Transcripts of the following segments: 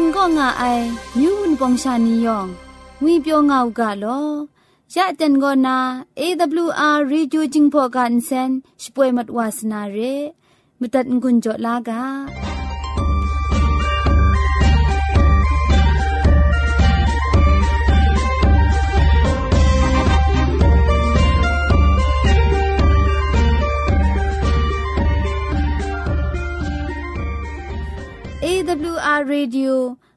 ดิงก็ง่าไอมิวนปองชานียองงุยเปียวง่าวกะลอยะเต็นก็นา AWR Reducing Program Sen ช่วยมัดวาสนาเรมตัดกุญจลากา AWR Radio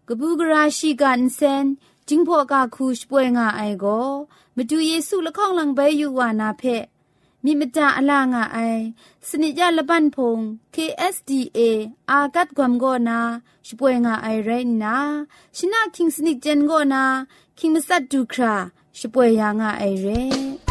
กะบูกราชิกันเซนจิงพอกาคูช่วยงาไอโกมดูเยซูละข้องหลังใบอยู่วานาเพมีมจาอลางาไอสนิจาละบันพง KSDA อากัดกวมโกนาช่วยงาไอไรนาชนะคิงสนิจเจนโกนาคิงมัสัดดูคราช่วยยางาไอเร่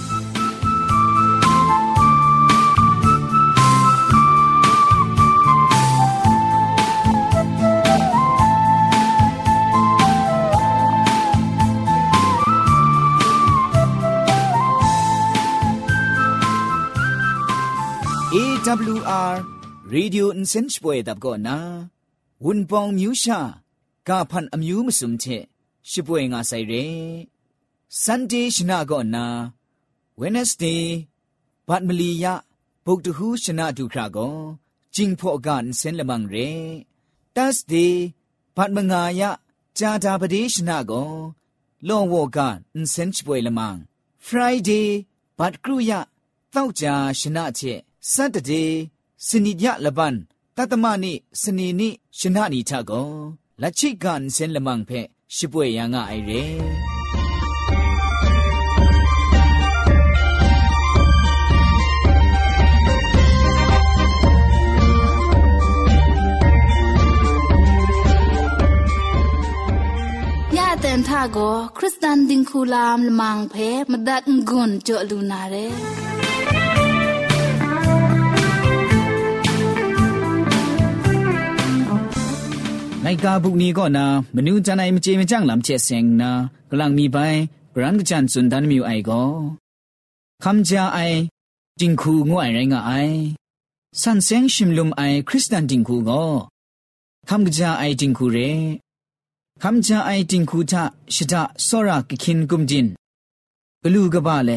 AWR Radio Insenchboy ดับก็นะวุนปองมิวชากาพันอมิวมสุมเชชิบวยงาไซเร Sunday ชนะก็นะ Wednesday บัดมลียะပုတ်တဟုရှနာဒုခရကောဂျင်းဖော့ကန်စင်လမန်ရေတတ်စ်ဒီဘတ်မငါယဂျာတာပဒေရှနာကောလွန်ဝော့ကန်စင်ချပွေလမန်ဖရိုင်ဒေးဘတ်ကရူယတောက်ကြရှနာချက်စတတေစနိညလပန်တတမနိစနေနိရှင်နာနီထကောလချိကန်စင်လမန်ဖဲရှိပွေယံငါအိုင်ရဲတန်ထကိုခရစ်စတန်ဒင်ခူလာမ်လမန်ဖဲမဒတ်ငွန်းကြလူနာရဲไงกาบุกนี้ก็นามนูจันไอมเจมจังลำเชเซงนากลังมีไปกรันกจันสุนดันมิวไอก็คำจาไอจิงคูงวยไรงาไอสันเซงชิมลุมไอคริสตันจิงคูก็คำกจาไอจิงคูเรคำจาไอจิงคูทะชิตะสระกิคินกุมจินกลูกบาเล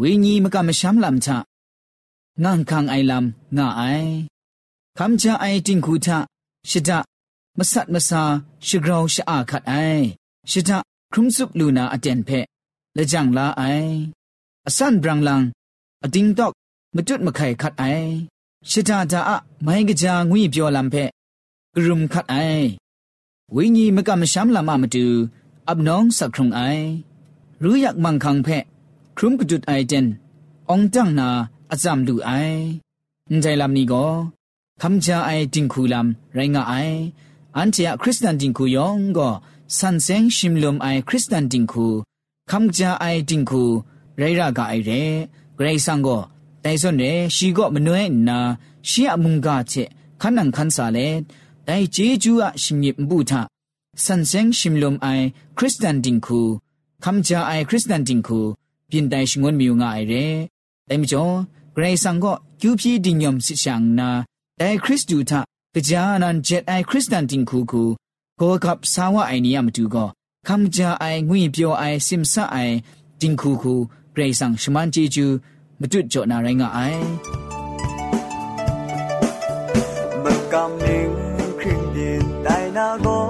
วิญีมกามชัมลำทะงังคังไอลำงาไอคำจาไอจิงคูทะชิตะมสัตมสาชิกราวชะอาขัดไอชิตะครุมสุบลูนาอเจนเพะและจังลาไออสันบรังลังอดิงตอกมจุดมะไข่ขัดไอชิตาตาอะไม่กะจางวิเปียวลำเพะกรุมขัดไอวิญีมะกะมะชัมลามะมะดูอับน้องสักครุงไอรู้อยากมังคังเพะครุมกจุดไอเจนองจังนาอาจามดูไอใจลำนี้ก็คำจาไอจิงคูลำไรงาไออันเจียคริสตันดิงคุยองก็สันเซงชิมลมไอคริสตันดิงคูคำจาไอดิงคูไรรากาไอเร่เกรซังก็แต่ส่วนเรชีก็มโนเอนาชีอมุงกาเชขันนังขันสาเลแต่เจจูอะชิมยิบบูทาสันเซงชิมลมไอคริสตันดิงคูคำจาไอคริสตันดิงคูเปลี่ยนแต่ชงวนมิวงาไอเร่แต่มจ่อเกรซังก็คิวพีดิงยมสิชังนาแต่คริสตูทาကကြာအနန်ဂျက်အိုင်ခရစ်စတန်တင်ခုခုကိုကပ်ဆာဝအိုင်နီယမတူကောခမ်ကြာအိုင်ငွေပြောအိုင်စင်ဆာအိုင်တင်ခုခုဂရေဆန်ရှမန်ဂျီဂျူမတွတ်ကြောနာရိုင်းကအိုင်မကမင်းခရင်ဒိုင်နာကော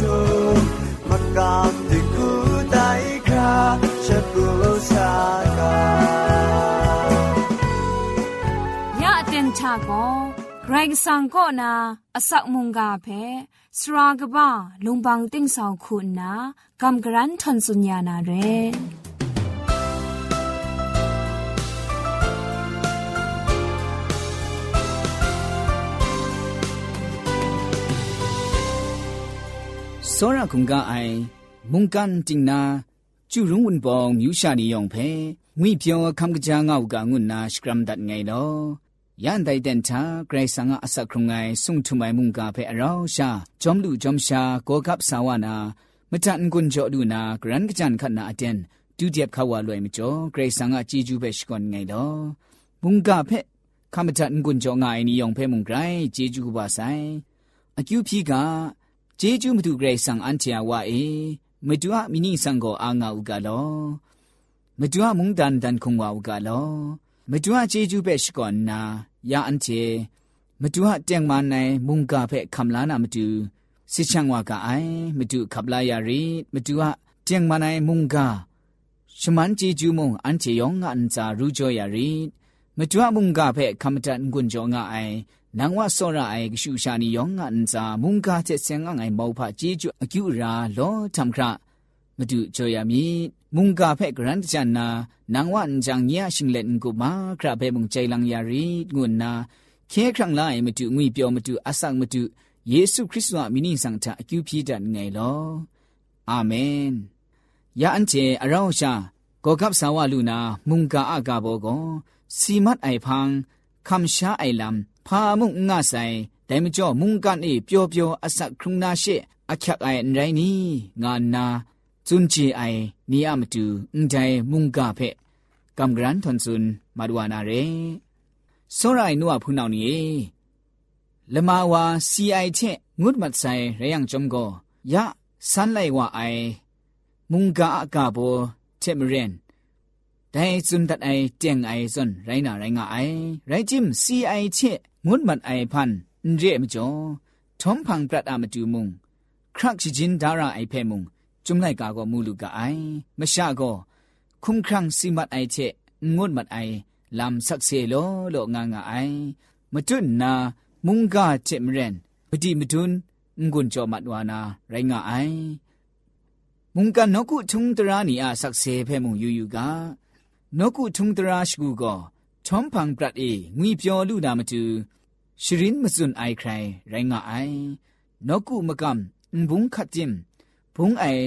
ชาก็ไกรสังก็นาอสักมุงกาเพสรากบ้าลุงบังติ้งสาวคุณนากำกรันทนสุญญานาเรစောရကုံကအိုင်မုန်ကန်တင်နာကျူရုံဝန်ပေါင်မြူရှာနေယောင်ဖဲငွိပြောခံကကြငောက်ကငွနာစကရမ်ဒတ်ငိုင်တော့ယန်တိုင်တန်ချာဂရိတ်ဆန်ကအစခရုံငိုင်ဆုံထမိုင်မုန်ကဖဲအရောင်းရှာဂျုံလူဂျုံရှာကောကပ်ဆာဝနာမတန်ကွန်ကြောဒူနာဂရန်ကကြန်ခနာအတန်ဒုတိယခဝလွယ်မကျော်ဂရိတ်ဆန်ကကြည်ကျူးပဲရှိကွန်ငိုင်တော့မုန်ကဖဲခမတန်ကွန်ကြောငိုင်နီယောင်ဖဲမုန်ဂရိုင်ကြည်ကျူးပါဆိုင်အကျူဖြီကဂျေဂျူးမတူဂရိတ်ဆန်အန်ချာဝါအေမတူအမီနီဆန်ကိုအာငါဥကလောမတူအမုန်တန်တန်ခုံဝါဥကလောမတူအဂျေဂျူးပဲရှိကောနာယာအန်ချေမတူအတန်မနိုင်မုန်ကဖဲခမလာနာမတူစစ်ချန်ဝါကအိုင်မတူခပလာယာရီမတူအတန်မနိုင်မုန်ကရှမန်ဂျေဂျူးမုန်အန်ချေယောငါအန်စာရူဂျိုယာရီမတူအမုန်ကဖဲခမတန်ဂွန်ဂျောငါအိုင်နန်ဝဆောရအေကရှုရှာနီယောငါန်ဇာမုန်ကာချက်ဆန်ငိုင်မောဖជីကျွအကျူရာလောတမ်ခရမတုကြောရမီမုန်ကာဖက်ဂရန်ချန်နာနန်ဝန်ဂျန်ညာရှင်လန်ကုမာခရဖဲမုန်ချိုင်လန်ယာရီငွန်းနာခဲခရံလာအေမတုငွေပြောမတုအဆောင်မတုယေရှုခရစ်ဝမိနိဆောင်တာအကျူပြည့်တန်ငယ်လောအာမင်ယာအန်ချေအရောင်းရှာကောကပ်ဆာဝလူနာမုန်ကာအကဘောကောစီမတ်အိုင်ဖန်ခမ်ရှာအိုင်လမ်พามุงงาไซแต่มจ่อมุงกันเอเปียวเปียวอสักครุงนาเชอักขักไอไรนี้งานนาจุนจีไอนีอามตูอุนใจมุงกาเพกำกรันทนซุนมาดวานาเรစောရိုင်နုဝဖုန်အောင်နီလမဝါ CI ချက်ငုတ်မတ်ဆိုင်ရယံကြုံကိုယဆန်လိုက်ဝအိုင်မုန်ကအကဘောချက်မရင်ဒိုင်စွမ်ဒတ်အိုင်တင်အိုင်စွန်ရိုင်းနာရိုင်းငါအိုင်ရိုင်းဂျင် CI ချက်งุนมันไอพันเรียมจ่อทอมพังปรัดอามตูมุงครักชิจินดาราไอเพมุงจุมไลกาก็มูลูกาไอมะชะก็คุมครังสิมัดไอเชงุนมันไอลำสักเซโลโลงางาไอมะจุนนามุงกาเจมเรนปฏิมดุนงุนจ่อมัดวานาไรงาไอมุงกันนกุทุงตรานีอาสักเซเพมุงยูยูกานกุทุงตราชกูก็ทอมพังปรัดเองุยเปียวลูนามตูရှရင်မစွန်အိုင်ခရိုင်ရိုင်းငါအိုင်နော့ကုမကမ်ဘုံခတ်တင်ဘုံအိုင်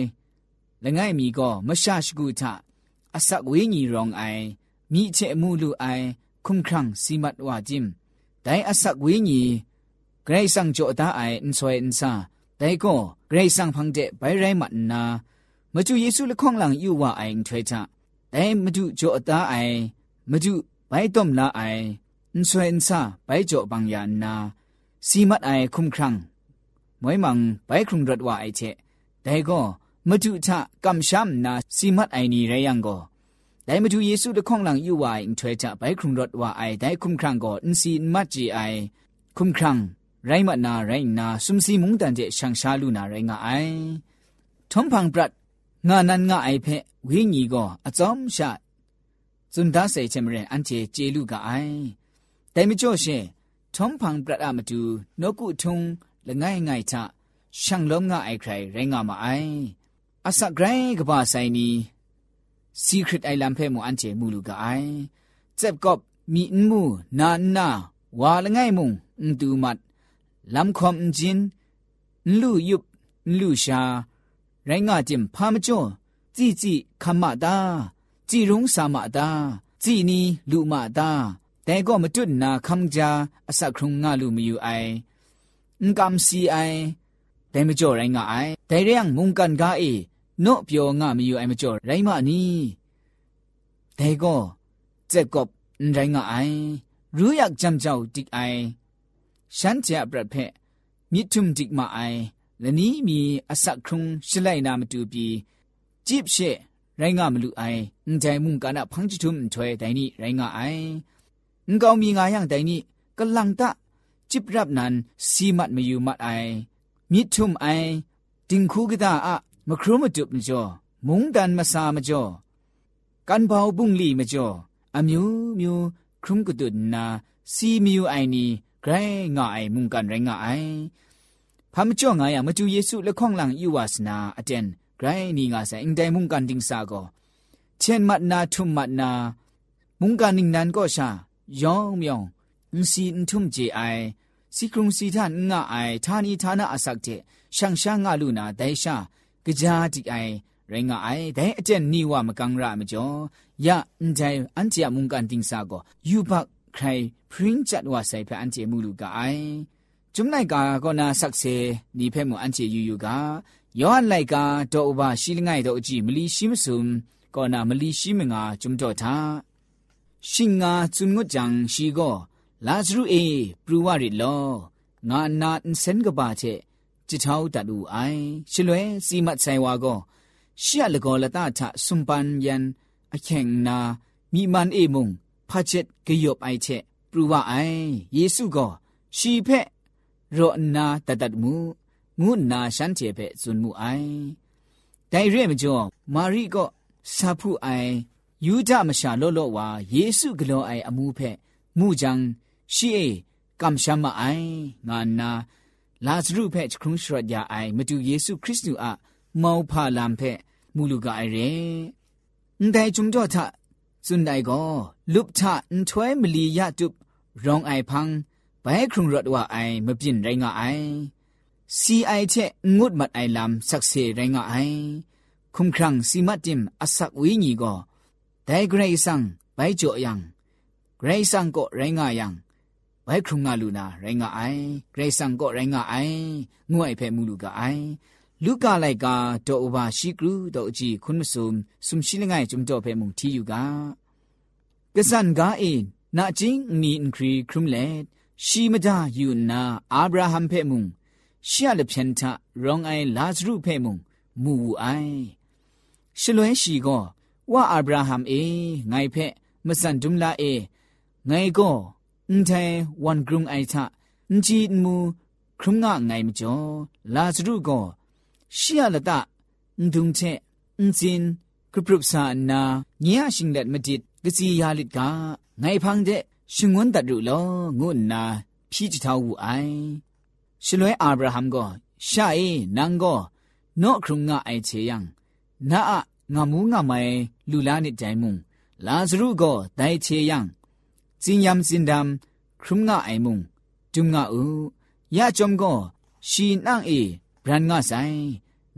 လငယ်မီကောမရှာရှကုထအစက်ဝေးညီရောင်အိုင်မိချေမှုလူအိုင်ခုံခန့်စီမတ်ဝါဂျင်ဒိုင်အစက်ဝေးညီဂရိတ်ဆန်ကြောတာအိုင်အန်ဆွေအန်ဆာဒိုင်ကောဂရိတ်ဆန်ဖန်တဲ့ဘိုင်ရိုင်းမတ်နာမကျူယေစုလခေါန်လန်ယူဝအိုင်ထွေချဒိုင်မကျူကြောတာအိုင်မကျူဘိုင်တုံလာအိုင်န်ဆွေန်ဆာไปจ่อบางยานนาสีมัดไอคุมครังมวยมังไปครุงรถว่าไอเชได้ก็มาจุทะกำช้ำนาสีมัดไอนี่ไรยังก็ได้มาจุเยซูตะข้องหลังอยู่ว่าอิงถวยจะไปครุงรถว่าไอได้คุมครังก็อินสีมัดจีไอคุมครังไรมัดนาไรนาซุมสีมุงตันเจชังชาลูนาไรงาไอทอมพังปรัดงานันงาไอเพะวิญีก็อจอมชะจุนดาเสเชมเรนอันเจเจลูกาไอတိုင်မကျော်ရှင်ထုံဖန်ပရတ်အမတူနှုတ်ကုထုံလငိုင်ငိုင်ချရှန်လုံးငါအိုက်ခိုင်ရိုင်းငါမအိုင်အစဂရိုင်းကပါဆိုင်နီ secret island ဖဲမွန်အန်ချေမူလူကအိုင်ဇက်ကော့မီအန်မူနာနာဝါလငိုင်မုံအန်တူမတ်လမ်ခွန်ဂျင်လူယုပ်လူရှာရိုင်းငါကျင်ဖာမကျွန်းជីជីခမတာជីရုံးစာမတာជីနီလူမတာแต่ก็มาจุดนาคำจาอสักครุงงาลูมีอยู่ไออุกำซีไอแต่ไม่จ่อไรงาไอแต่เรื่องมุงกันกาเอโนเปียวงามีอยู่ไอไม่จ่อไรมานี่แต่ก็เจ็บกบไรงาไอรู้อยากจำเจ้าติกไอฉันจะประเพะมิทุมติกมาไอและนี้มีอสักครุงชลัยนามตูปีจีบเชไรง่ามลูไอใจมุงกันอะพังจิทุมถวยแต่นี่ไรง่าไองกามีงายังไดนี่กะลังตะ จิบรับนั้นสีมัดมาอยู่มัดไอมิทุมไอดิงคูกิตาอะมครูมาจุบมจ่อมุงดันมาสามจ่อกันเบาบุ้งลีมจ่ออะมิวมิวครุมกุดุนนาซีมิวไอนี่ไกรงาไอ มุงกันไรงาไอพามจ่องายะมาจูเยซูละข้องหลังอยู่วาสนาอะเจนไกรนี่งาซะอิงไดมุงกันดิงซาโกเช่นมัดนาทุมมัดนามุงกันนิงนั้นก็ชาယောင်းမြောင်းအင်းစီအန်ထုံကျေအိုင်စီကရုံစီထန်ငါအိုင်ဌာနီဌာနအစက်တဲ့ရှန်ရှာငါလူနာဒိုင်ရှာကြာတီအိုင်ရင်ငါအိုင်ဒိုင်အတက်နီဝမကန်ရမကျော်ယအန်တိုင်အန်တီယမုန်ကန်တင်းစာကိုယူဘခရိုင်ပရင်ချတ်ဝဆိုင်ဖအန်တီမူလူကအိုင်จุมไนกาก็นาสักเซนีเพ่หมูอันเจยูยูกาย้อนไลกาดออบาชิลงายดออจีมลีชิมซุมก็นามลีชิมงาจุมดอทาရှင်ငါจุนငုတ်จังရှိကိုလာဇရုအေပရူဝရီလောငါနာန်စင်ကပါချေจิตောက်တတူအိုင်ရှလွဲစီမတ်ဆိုင်ဝါကိုရှရလကောလတာထဆွန်ပန်ယန်အခင်နာမိမန်အေမုံဖာချက်ကေယော့အိုင်ချေပရူဝအိုင်ယေစုကိုရှီဖက်ရောနာတတတ်မှုငုနာရှန်ချေဖက်ဇွန်မှုအိုင်တိုင်ရဲမကျော်မာရီကိုစာဖူအိုင်ယူဒမရှာလော့လော့ဝါယေစုဂလောအိုင်အမှုဖက်မှုကြောင့်ရှိအေကမ္ရှာမအိုင်ငါနာလာဇရုဖက်ခရုရှရတ်ယာအိုင်မတူယေစုခရစ်တုအမောဖာလံဖက်မူလူကအိုင်ရဲအန်တိုင်ဂျုံကြောထစွန်တိုင်ကိုလုပထအန်ထွဲမလီယတုရောင်အိုင်ဖန်းဘဲခရုရတ်ဝအိုင်မပြင်းရိုင်းငါအိုင် CI ချက်ငုတ်မတ်အိုင်လမ်ဆက်စေရိုင်းငါအိုင်คุมครังสีมาติมอสักวิญีก็ဒိုင်ဂရိဆန်ဘိုင်ကျော်ယံဂရိဆန်ကိုရိုင်းငါယံဘိုင်ခုံငါလူနာရိုင်းငါအိုင်ဂရိဆန်ကိုရိုင်းငါအိုင်ငွို့အိုက်ဖဲမူလူကအိုင်လူကလိုက်ကတော့ဥပါရှိကရုတော့အကြည့်ခွန်းမစုံစုံရှိလငိုင်ဂျုံတော့ဖဲမုန်တီယူကကဆန်ကာအင်းနာချင်းနီန်ခရီခရုမလက်ရှိမဒယူနာအာဗြဟံဖဲမုန်ရှီယလဖြန်တာရောင်အိုင်လာဇရုဖဲမုန်မူအိုင်ရှလွဲရှိကောဝါအာဗြဟမ်အေငိုင်ဖက်မစန်ဒုမလာအေငိုင်ကောအန်တဲဝန်ဂရုံအိုင်ချာအန်ဂျီမူခရုံငါငိုင်မကျော်လာစရုကောရှီယလတာအန်ဒုံချေအန်စင်ကပရုပစာနာညရရှင်လက်မတိကစီယာလစ်ကငိုင်ဖန်းတဲ့ရှင်ဝန်တတ်လို့လောငုနာဖြီးချထောက်ဝအိုင်ရှလွဲအာဗြဟမ်ကောရှာအေနန်ကောနော့ခရုံငါအိုင်ချေယံနာအငါမူးငါမိုင်လူလာနစ်တိုင်မုံလာဇရုကိုဒိုင်ချေယံဇင်ယမ်စင်ဒမ်ခရုငါအိုင်မုံဂျုံငါဥယာဂျုံကိုရှီနန့်အေဘရန်ငါဆိုင်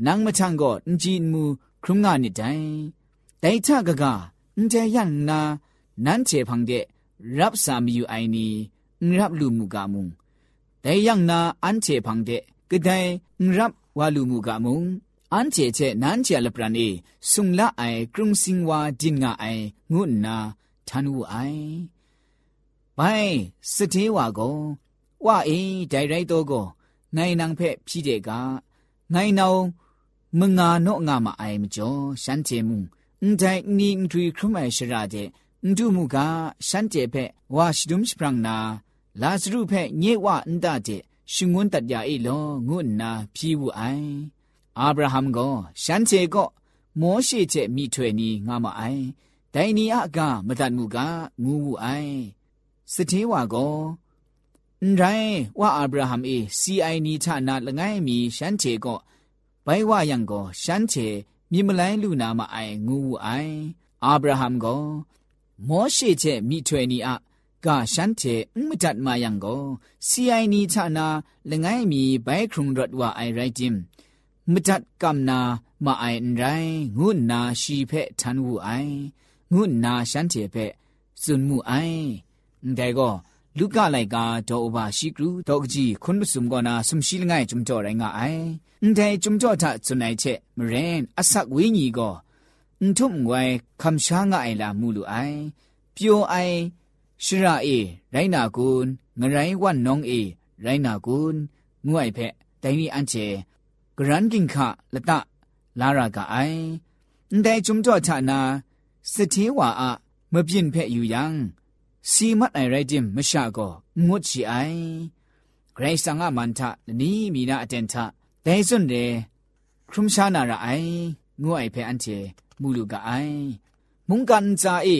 နန်းမချန်ကိုအင်ဂျင်မူခရုငါနစ်တိုင်ဒိုင်ချကကအန်တဲ့ယန်နာနန်းချေဖန်တဲ့รับสามีอยู่ไอนี้รับลูมูกามุงแต่ยังนาอันเชพังเดก็ได้รับวาลูมูกามุง安姐姐南姐了不然呢？送了爱，中心哇，dinga 爱，我那贪污爱。喂，是听话个，哇诶，带来多个，奈能拍皮这个，奈能蒙阿诺阿嘛爱么叫山节目，唔在你对苦买是啥的？唔 do 木个山节拍，哇是东西不让那，拉斯路拍，你哇唔大的，询问大家一咯，我那皮无爱。အာဗြဟံကိုရှမ်းချေကိုမောရှိချက်မိထွေနီငါမအိုင်ဒိုင်နီအကမတတ်မှုကငူးမှုအိုင်စတေးဝါကိုအန်ရိုင်းဝါအာဗြဟံအေစီအိုင်နီဌာနလငိုင်းမီရှမ်းချေကိုဘိုင်ဝါယံကိုရှမ်းချေမြင်မလိုင်းလူနာမအိုင်ငူးမှုအိုင်အာဗြဟံကိုမောရှိချက်မိထွေနီအกาฉันเถอมจัดมายังก็ซีไอนีชะนาละไงมีใบครุงรถว่าไอไรจิมမတတ်ကမ္နာမအိုင်ရိုင်းငုနာရှိဖက်ထန်ဝူအိုင်ငုနာရှန်တေဖက်စွန်မှုအိုင်ဒါကောလူကလိုက်ကတော့ဘာရှိကရူတော့ကြည့်ခွန်းမစုံကနာစုံရှိလငိုင်ဂျုံကြော်ရိုင်းငါအိုင်အန်တဲဂျုံကြော်တာစွန်နိုင်ချက်မရင်အဆက်ဝင်းကြီးကောအန်ထုံငွယ်ခမ်ရှာငါအိုင်လာမှုလူအိုင်ပြိုအိုင်ရှိရာအေရိုင်းနာကွန်းငရိုင်းဝတ်နောင်းအေရိုင်းနာကွန်းငွိုင်ဖက်တိုင်းနီအန်ချေกรันกิงคะละตะลารากะไอแต่จุมจ่อชะนาสถิวาอะမပြင့်ဖက်อยู่ยังစီမတ်အိုင်ရိုက်တင်မရှာကောငုတ်ချီအိုင်ဂရိတ်ဆန်ကမန်ထနီမီနာအတန်ထဒဲစွန်တဲ့ခရုမရှာနာရအိုင်ငုတ်အိုင်ဖဲအန်တီမူလူကအိုင်မုန်ကန်ဇာအေ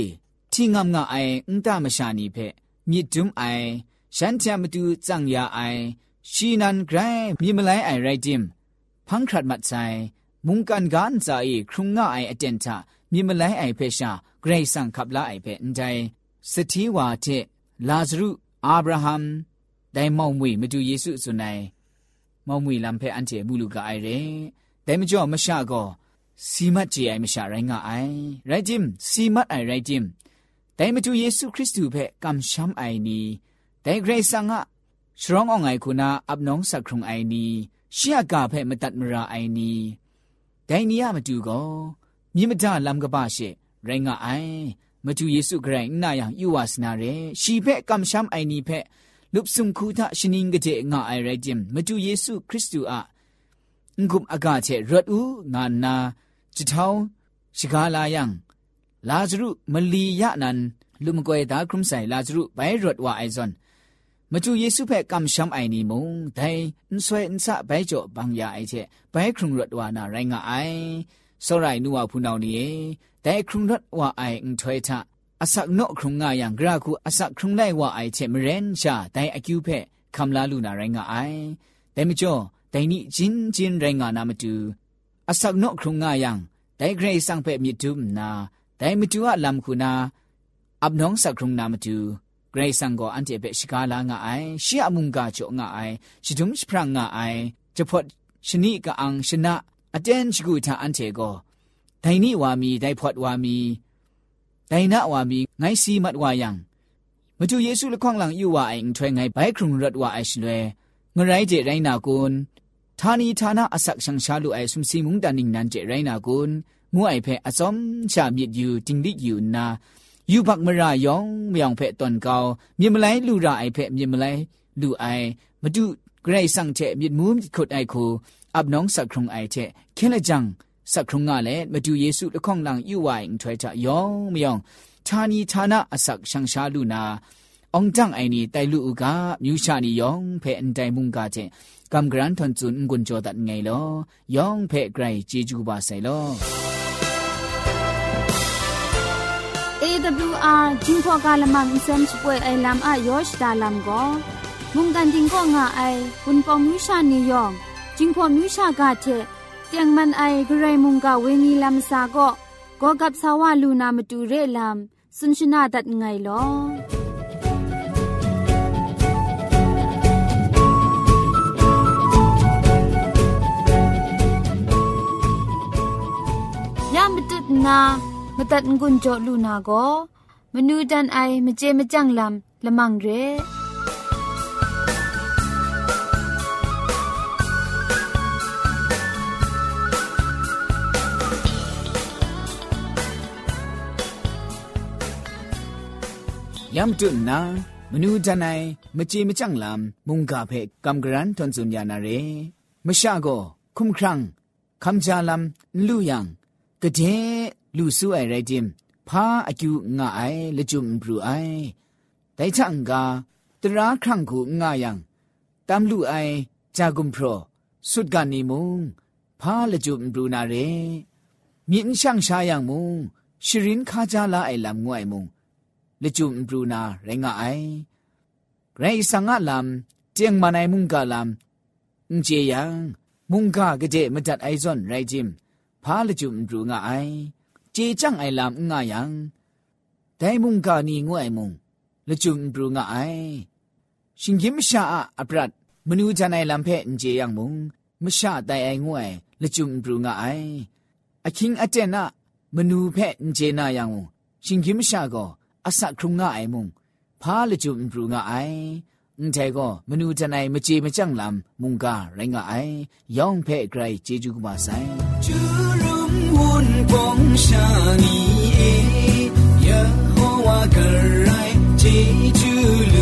တီငမ်ငါအိုင်အန်တမရှာနီဖက်မြစ်ဒွမ်အိုင်ရှန်တမတူဇန်ယာအိုင်ရှီနန်ဂရိုင်းမြေမလိုင်းအိုင်ရိုက်တင်พังครัดมัดใจมุงกันการใจครุงง่ายอเจนทะมีมาไลไอเพชาเกรซังขับลาไอเพนใจสถีวาเทลาซรุอับราฮัมได้มองมวยมาดูเยซูสุนัยมองมวยลำเพอันเทมูลูกไอเร่แต่ไม่จ่อมาชาก็စီမတ်ကြီးအိုင်မရှာရိုင်းကအိုင်ရိုက်ဂျင်စီမတ်အိုင်ရိုက်ဂျင်တိုင်မတူယေရှုခရစ်သူဖက်ကမ်ရှမ်အိုင်နီတိုင်ဂရေးဆန်ကရှရောင်းအောင်အိုင်ခုနာအပ်နောင်းစခရုံအိုင်နီရှေ့ကဖဲ့မတတ်မရာအိုင်နီဒိုင်နီယမတူကောမြင့်မတလမ်ကပရှေရိုင်းငါအိုင်မတူယေစုခရိုင်နာယံယူဝါစနာရဲရှီဖဲ့ကမ်ရှမ်အိုင်နီဖဲ့လုပစုံခုသရှင်ငကတဲ့ငါအိုင်ရိုင်ဂျင်မတူယေစုခရစ်တုအငုံအကတဲ့ရတ်ဦးငါနာချီထောင်းရှိကားလာယံလာဇရုမလီယနန်လူမကွေတာခရုဆိုင်လာဇရုဘိုင်ရတ်ဝါအိုင်ဇွန်မကျူယေစုဖက်ကမ်ရှမ်အိုင်နီမုံဒိုင်အန်ဆွဲအန်ဆဘဲကြောဘန်ယာအိုက်ချက်ဘဲခရုံရတ်ဝါနာရိုင်းငါအိုင်စောရိုင်နူဝဖူနောင်နီယေဒိုင်ခရုံရတ်ဝါအိုင်အန်ထွဲထအစက်နော့ခရုံငါယံဂရခုအစက်ခရုံလိုက်ဝါအိုက်ချက်မရန်ရှာဒိုင်အကျူဖက်ခမ်လာလူနာရိုင်းငါအိုင်ဒိုင်မကျော်ဒိုင်နီဂျင်းဂျင်းရိုင်းငါနာမတူအစက်နော့ခရုံငါယံဒိုင်ဂရိတ်ဆောင်ဖက်မြစ်တူမနာဒိုင်မတူအလမ်ခုနာအပ်နောင်းစက်ခရုံနာမတူกรซังก็อันเจเปชิกาลางาไอชิอามุงกาจงาไอชิดุมชิพรางาไอจะพอดชนิกะอังชนะอาจารย์ชกูทาอันเจก็ไดนี่วามีไดพอดวามีไดนะวามีไงซีมัดวายังมาดูเยซูละข้องหลังอยู่ว่าไอถวยไงไปครุงรถว่าไอชลวยงไรเจไรนากุนทานีทานะอสักชังชาลุไอสุมซีมุงดานิงนันเจไรนากุนงูไอเพออซอมชามีดอยู่จิงดิอยู่นาယူဘတ်မရာယောင်မြောင်ဖက်တွန်ကောမြင်မလိုက်လူရာအိုက်ဖက်မြင်မလိုက်လူအိုင်မတုဂရိတ်ဆန့်ချက်မြစ်မူးခုတ်အိုက်ခုအပ်နောင်းစခရုံအိုက်ချက်ခဲလကြံစခရုံကလည်းမတူယေစုတခေါန်လံယူဝိုင်ထွဲချယောင်မြောင်ဌာနီဌာနအစက်ရှန်ရှာလူနာအောင်ကြံအိုင်နီတိုင်လူဥကမြူရှာနီယောင်ဖဲအန်တိုင်မုန်ကချက်ကမ်ဂရန်ထွန်ဇွန်ဂွန်ဂျောဒတ်ငိုင်လောယောင်ဖဲဂရိုင်ဂျီဂျူပါဆိုင်လော AWR จิงพอกาลมังอิเซนช่วยไอลัมอายอชดาลัมก็มุงกันดิงก็ง่าไอคุณปองมิชานียองจิงพอมิชากาเทเตียงมันไอกระไรมุงกาเวนีลัมซาก็ก็กับสาวาลูนามาดูเรลัมสุนชนาดัดไงลอยามตุดนาตัดงุนโจลูนาโกมนูดันไอมเจมจังลำละมังเรยามจุนนามนูดันไอมเจมจังลำมุงกาเพกัมกรันทนสุญญานาเรมชาโกคุมครังคำจาลำลูยังกะเจလူစုအိုင်ရိုက်တင်ဖာအကျူငါအိုင်လကျုံဘရူအိုင်တိုင်ချန်ကာတရာခန့်ခုငါယံတမ်လူအိုင်ဂျာဂုံဖရဆုဒဂနီမုံဖာလကျုံဘရူနာရေမြင့်ရှန့်ရှာယံမုံရှရင်ခါကြလာအိုင်လမ်ငွိုင်မုံလကျုံဘရူနာရေငါအိုင်ရေဆန်ငါလမ်เจียงมาในมุงกาลามเจียงมุงกากะเจมจัดไอซอนไรจิมพาลจุมรูงาไอจีจังไอลำง่ายัง แต่มุงกานีง่วยมุงละจุนปรุงไอชิงกิมชาอับรัดมนูจันไอลำเพนเจียงมุงมชาไตไอง่วยละจุนปรุงไออคิงอเจนะมนูเพนเจนายังมุงชิงกิมชาก็อาศักครุงง่ายมุงพาละจุนปรุงไอန်တဲကောမနူတနိုင်မကြေမကြန့်လမ်မုန်ကရိုင်းကအိုင်ယောင်ဖဲ့ဂရိုင်ဂျေဂျူကမဆိုင်阳光下，你也好，我更爱记住。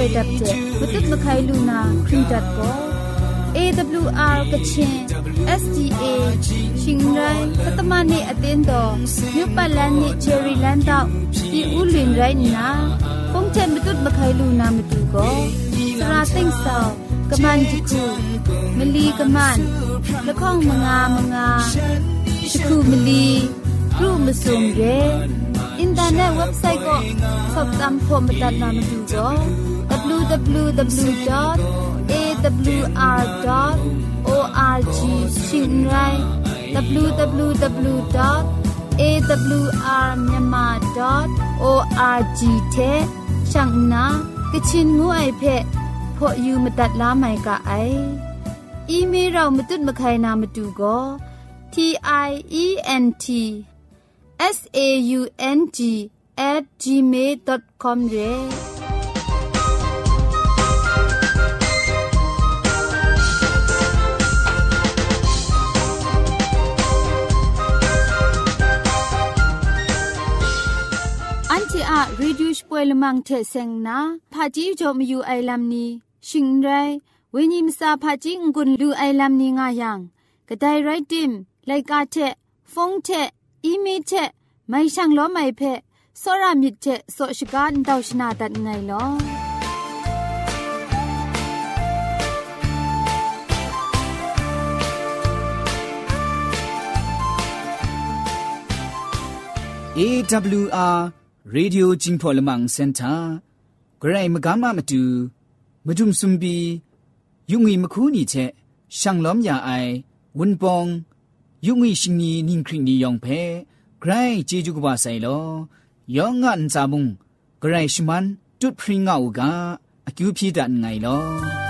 วยดับเจมตุดมะไคลูนาครีดัดก็ AWR กะชิน SDA ชิงไรพัตมานี่อตินดอมิวปัลลันนี่เจอรี่แลนด์ดอกปีอูลินไรนาคงเจมตุดมะไคลูนามตุก็สราติงซาวกะมันจิคูมะลีกะมันละข้องมงามงาชิคูมะลีกรุมะซุมเกอินเทอร์เน็ตเว็บไซต์ก็สอบตามพรมตัดนามตุก็ www.awr.org ชิงไร www.awrmyanmar.org เทช่างนะกะชินงูไอเพะพออยู่มาตัดล้าใม่กะไออีเมลเรามาตุ้ดมาใครนามาดูก็ t i e n t s a u n g at gmail.com เร่ reduce ป่วยลมังเทเซงนาพาจีจอมอยู่ไอลัมนีชิงไรวินิมซาพาจิงกุนลูไอลัมนีงายังกระไดไรติมไลกาเทฟงเทอีเมเทไม่ช่างล้อไม่เพะสรามิดเทโสชการดาวชนาตัดไงลอเอ AWR ရေဒီယိုဂျင်းဖော်လမန်စင်တာဂရိုင်မကမမတူမဒုံစွန်ဘီယုံငီမခုနီချက်ရှန်လောမယာအိုင်ဝွန်ပောင်ယုံငီရှင်နီနင်းခရင်နီယောင်ဖဲဂရိုင်ဂျေဂျူကဘာဆိုင်လောယောငန်စာမုံဂရိုင်ရှမန်တွတ်ဖရင်ငါအူကအကျူဖြီတန်ငိုင်လော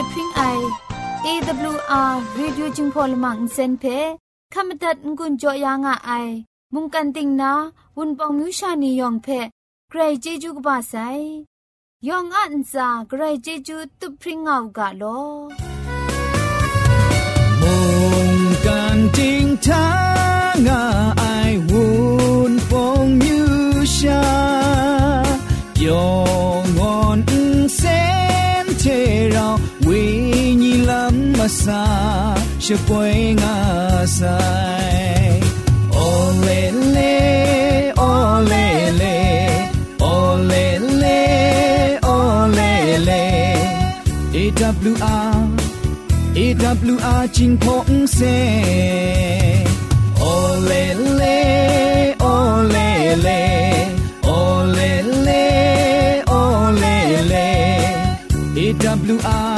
ลพริ้งไอ AWR r ร d u c i จ g ง o l ลมังเซนเพขมตัดงุนจอยางอ้ายมุงกันติงนาวุนปองมิวชานียองเพใครเจจูกบาไซยองอันซาใครเจจูตุพริ้งเอากาโลมุงกันติงทา asa she poing asai olele olele olele olele ewr ewr jing pong se olele olele olele olele ewr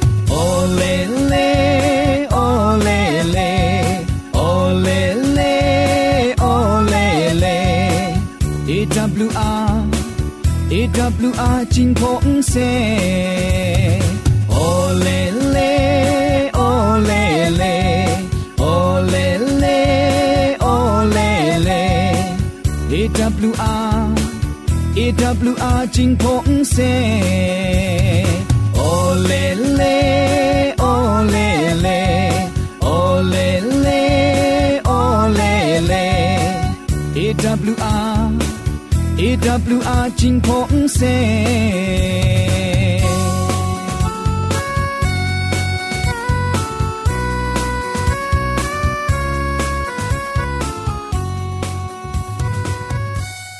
金空色，哦嘞嘞，哦嘞嘞，哦嘞嘞，哦嘞嘞，A W R A W R 金空色。WR 金鹏城。